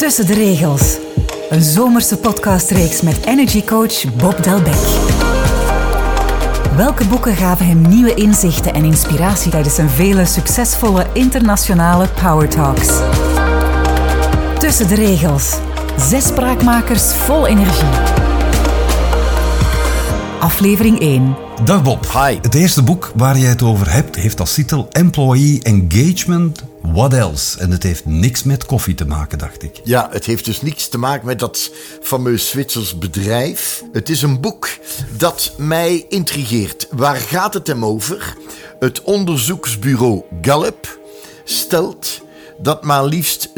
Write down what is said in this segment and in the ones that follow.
Tussen de regels. Een zomerse podcastreeks met energiecoach Bob Delbecq. Welke boeken gaven hem nieuwe inzichten en inspiratie tijdens zijn vele succesvolle internationale Power Talks? Tussen de regels. Zes spraakmakers vol energie. Aflevering 1. Dag Bob. Hi. Het eerste boek waar jij het over hebt heeft als titel Employee Engagement What Else? En het heeft niks met koffie te maken, dacht ik. Ja, het heeft dus niets te maken met dat fameus Zwitsers bedrijf. Het is een boek dat mij intrigeert. Waar gaat het hem over? Het onderzoeksbureau Gallup stelt dat maar liefst 87%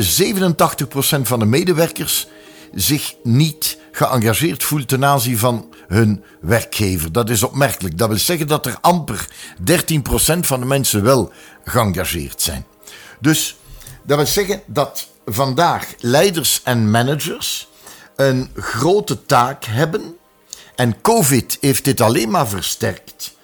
van de medewerkers zich niet geëngageerd voelt ten aanzien van hun werkgever. Dat is opmerkelijk. Dat wil zeggen dat er amper 13% van de mensen wel geëngageerd zijn. Dus dat wil zeggen dat vandaag leiders en managers een grote taak hebben. En COVID heeft dit alleen maar versterkt.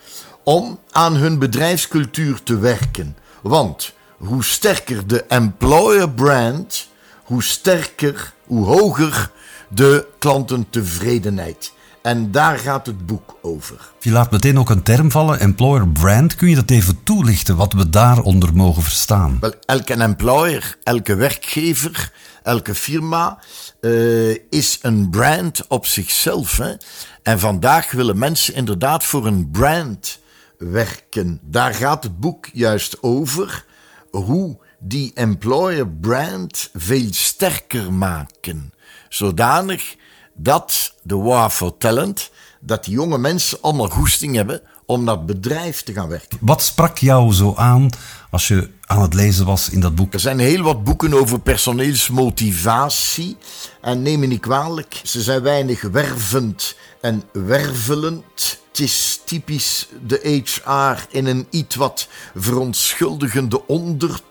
Om aan hun bedrijfscultuur te werken. Want hoe sterker de employer brand, hoe sterker, hoe hoger de klantentevredenheid. En daar gaat het boek over. Je laat meteen ook een term vallen, employer brand. Kun je dat even toelichten, wat we daaronder mogen verstaan? Wel, elke employer, elke werkgever, elke firma uh, is een brand op zichzelf. Hè? En vandaag willen mensen inderdaad voor een brand werken. Daar gaat het boek juist over. Hoe die employer brand veel sterker maken. Zodanig dat de War for Talent, dat die jonge mensen allemaal goesting hebben om naar het bedrijf te gaan werken. Wat sprak jou zo aan als je aan het lezen was in dat boek? Er zijn heel wat boeken over personeelsmotivatie. En neem me niet kwalijk, ze zijn weinig wervend en wervelend. Het is typisch de HR in een iets wat verontschuldigende ondertoon.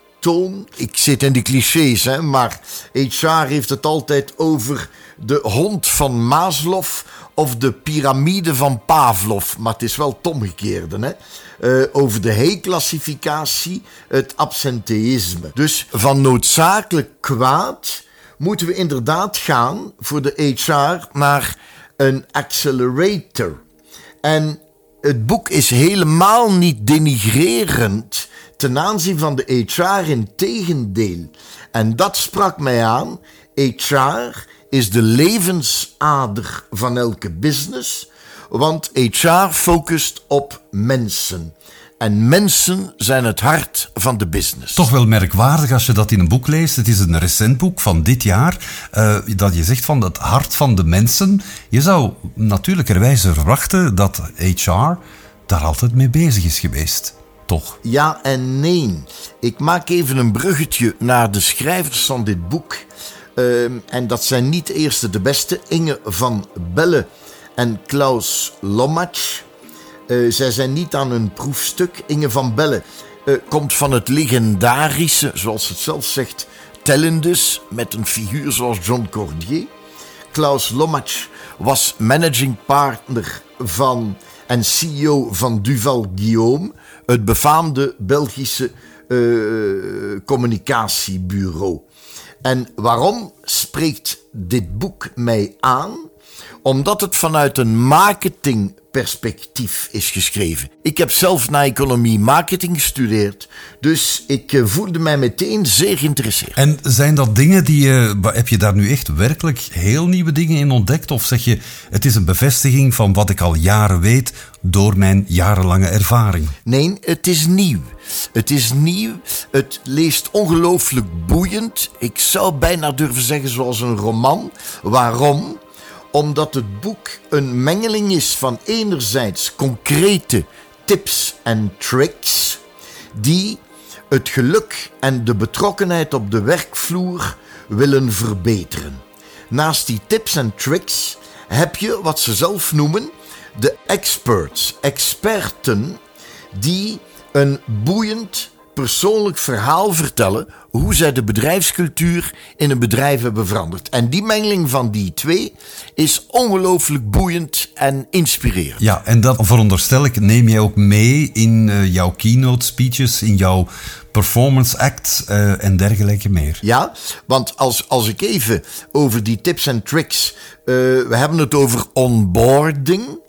Ik zit in die clichés, hè, maar HR heeft het altijd over de hond van Maslow of de piramide van Pavlov. Maar het is wel het omgekeerde, hè. Uh, over de H-klassificatie, het absenteïsme. Dus van noodzakelijk kwaad moeten we inderdaad gaan voor de HR naar een accelerator. En het boek is helemaal niet denigrerend ten aanzien van de HR, in tegendeel. En dat sprak mij aan. HR is de levensader van elke business, want HR focust op mensen. En mensen zijn het hart van de business. Toch wel merkwaardig als je dat in een boek leest. Het is een recent boek van dit jaar. Uh, dat je zegt van het hart van de mensen. Je zou natuurlijkerwijze verwachten dat HR daar altijd mee bezig is geweest. Toch? Ja en nee. Ik maak even een bruggetje naar de schrijvers van dit boek. Uh, en dat zijn niet de eerste de beste. Inge van Belle en Klaus Lommatsch. Uh, zij zijn niet aan een proefstuk. Inge van Belle uh, komt van het legendarische, zoals het zelf zegt, Tellendus, met een figuur zoals John Cordier. Klaus Lommatsch was managing partner van en CEO van Duval Guillaume, het befaamde Belgische uh, communicatiebureau. En waarom spreekt dit boek mij aan? Omdat het vanuit een marketingperspectief is geschreven. Ik heb zelf na economie marketing gestudeerd, dus ik eh, voelde mij meteen zeer geïnteresseerd. En zijn dat dingen die je, heb je daar nu echt werkelijk heel nieuwe dingen in ontdekt? Of zeg je, het is een bevestiging van wat ik al jaren weet door mijn jarenlange ervaring? Nee, het is nieuw. Het is nieuw, het leest ongelooflijk boeiend. Ik zou bijna durven zeggen zoals een roman. Waarom? Omdat het boek een mengeling is van enerzijds concrete tips en tricks die het geluk en de betrokkenheid op de werkvloer willen verbeteren. Naast die tips en tricks heb je wat ze zelf noemen de experts, experten die een boeiend persoonlijk verhaal vertellen hoe zij de bedrijfscultuur in een bedrijf hebben veranderd. En die mengeling van die twee is ongelooflijk boeiend en inspirerend. Ja, en dat veronderstel ik, neem jij ook mee in uh, jouw keynote speeches, in jouw performance acts uh, en dergelijke meer. Ja, want als, als ik even over die tips en tricks, uh, we hebben het over onboarding.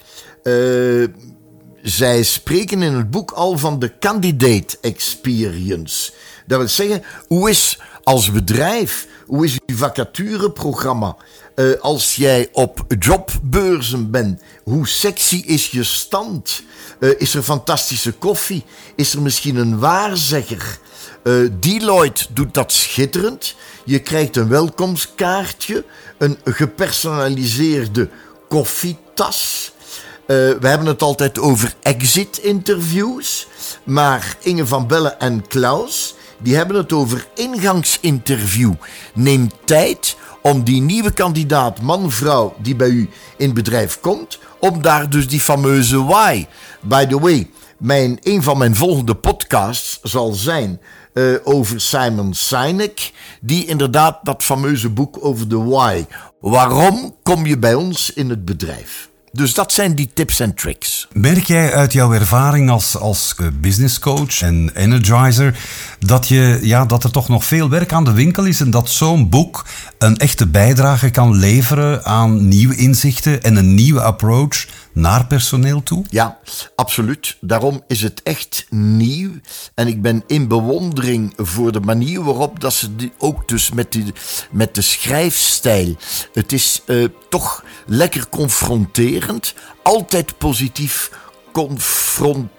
Zij spreken in het boek al van de candidate experience. Dat wil zeggen, hoe is als bedrijf, hoe is uw vacatureprogramma? Uh, als jij op jobbeurzen bent, hoe sexy is je stand? Uh, is er fantastische koffie? Is er misschien een waarzegger? Uh, Deloitte doet dat schitterend. Je krijgt een welkomstkaartje, een gepersonaliseerde koffietas. We hebben het altijd over exit-interviews. Maar Inge van Bellen en Klaus die hebben het over ingangsinterview. Neem tijd om die nieuwe kandidaat, man-vrouw, die bij u in bedrijf komt, om daar dus die fameuze why. By the way, mijn, een van mijn volgende podcasts zal zijn uh, over Simon Sinek, die inderdaad dat fameuze boek over de why. Waarom kom je bij ons in het bedrijf? Dus dat zijn die tips en tricks. Merk jij uit jouw ervaring als, als eh, business coach en energizer dat, je, ja, dat er toch nog veel werk aan de winkel is en dat zo'n boek een echte bijdrage kan leveren aan nieuwe inzichten en een nieuwe approach naar personeel toe? Ja, absoluut. Daarom is het echt nieuw. En ik ben in bewondering voor de manier waarop dat ze die ook dus met, die, met de schrijfstijl. Het is uh, toch lekker confronterend, altijd positief confronterend.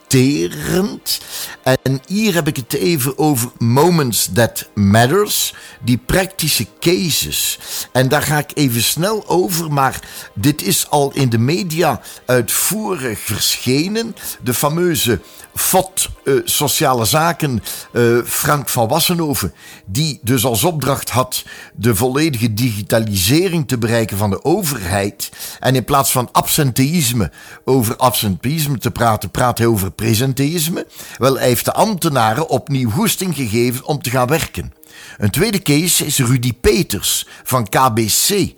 En hier heb ik het even over moments that matters, die praktische cases. En daar ga ik even snel over, maar dit is al in de media uitvoerig verschenen. De fameuze FOT uh, Sociale Zaken uh, Frank van Wassenhoven, die dus als opdracht had de volledige digitalisering te bereiken van de overheid. En in plaats van absenteïsme over absenteïsme te praten, praat hij over presenteïsme. Wel, hij heeft de ambtenaren opnieuw goesting gegeven om te gaan werken. Een tweede case is Rudy Peters van KBC.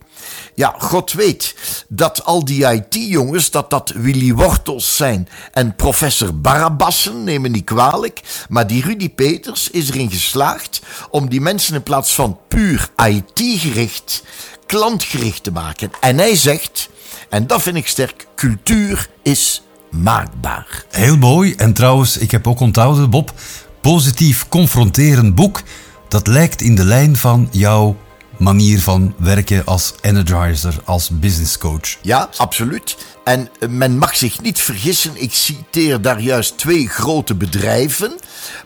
Ja, God weet dat al die IT-jongens, dat dat Willy Wortels zijn en professor Barabassen, neem me niet kwalijk. Maar die Rudy Peters is erin geslaagd om die mensen in plaats van puur IT-gericht, klantgericht te maken. En hij zegt, en dat vind ik sterk, cultuur is maakbaar. Heel mooi. En trouwens, ik heb ook onthouden, Bob, positief confronterend boek. Dat lijkt in de lijn van jouw manier van werken als energizer, als business coach. Ja, absoluut. En men mag zich niet vergissen, ik citeer daar juist twee grote bedrijven.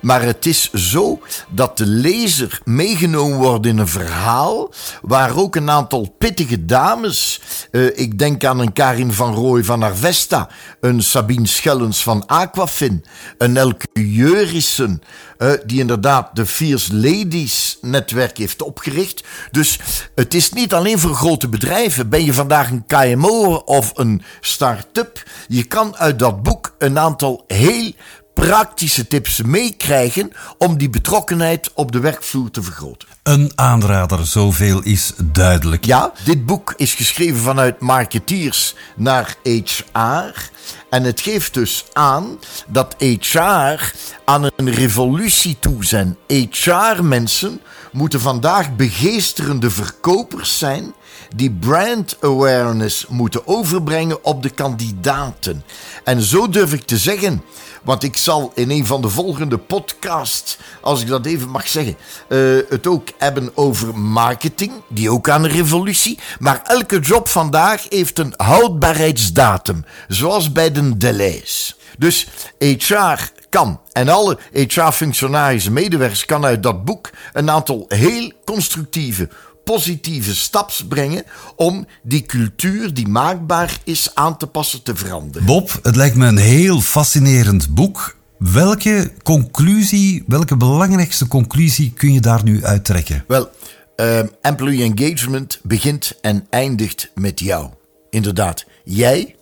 Maar het is zo dat de lezer meegenomen wordt in een verhaal. Waar ook een aantal pittige dames. Uh, ik denk aan een Karin van Rooij van Arvesta. Een Sabine Schellens van Aquafin. Een Elke Jeurissen. Uh, die inderdaad de Fierce Ladies netwerk heeft opgericht. Dus het is niet alleen voor grote bedrijven. Ben je vandaag een KMO of een start-up? Je kan uit dat boek een aantal heel praktische tips meekrijgen om die betrokkenheid op de werkvloer te vergroten. Een aanrader, zoveel is duidelijk. Ja, dit boek is geschreven vanuit marketeers naar HR. En het geeft dus aan dat HR aan een revolutie toe zijn. HR-mensen moeten vandaag begeesterende verkopers zijn die brand awareness moeten overbrengen op de kandidaten. En zo durf ik te zeggen, want ik zal in een van de volgende podcasts, als ik dat even mag zeggen, uh, het ook hebben over marketing, die ook aan een revolutie. Maar elke job vandaag heeft een houdbaarheidsdatum, zoals bij de delays. Dus HR kan. En alle HR-functionarissen medewerkers kan uit dat boek een aantal heel constructieve, positieve staps brengen om die cultuur die maakbaar is aan te passen, te veranderen. Bob, het lijkt me een heel fascinerend boek. Welke conclusie, welke belangrijkste conclusie kun je daar nu uittrekken? Wel, uh, employee engagement begint en eindigt met jou. Inderdaad, jij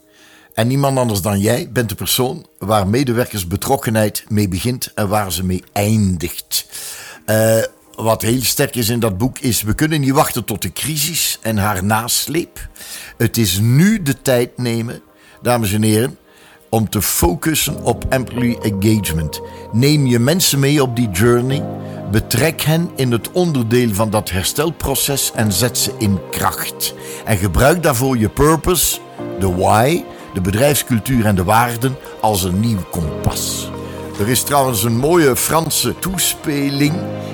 En niemand anders dan jij bent de persoon waar medewerkersbetrokkenheid mee begint en waar ze mee eindigt. Uh, wat heel sterk is in dat boek is: we kunnen niet wachten tot de crisis en haar nasleep. Het is nu de tijd nemen, dames en heren, om te focussen op employee engagement. Neem je mensen mee op die journey. Betrek hen in het onderdeel van dat herstelproces en zet ze in kracht. En gebruik daarvoor je purpose, de why, de bedrijfscultuur en de waarden als een nieuw kompas. Er is trouwens een mooie Franse toespeling.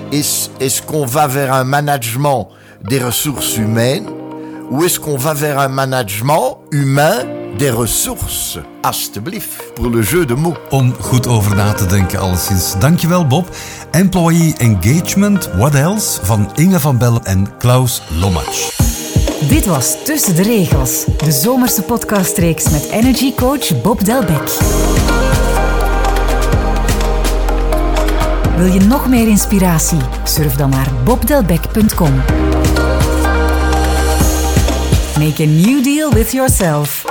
Is, est-ce qu'on va vers un management des ressources humaines? Ou est-ce qu'on va vers un management humain des ressources? Alsjeblieft, pour le jeu de mots. Om goed over na te denken, alleszins. Dankjewel, Bob. Employee Engagement, What Else? van Inge van Bellen en Klaus Lommatsch. Dit was Tussen de Regels, de zomerse podcastreeks met energy coach Bob Delbek. Wil je nog meer inspiratie? Surf dan naar bobdelbek.com. Make a new deal with yourself.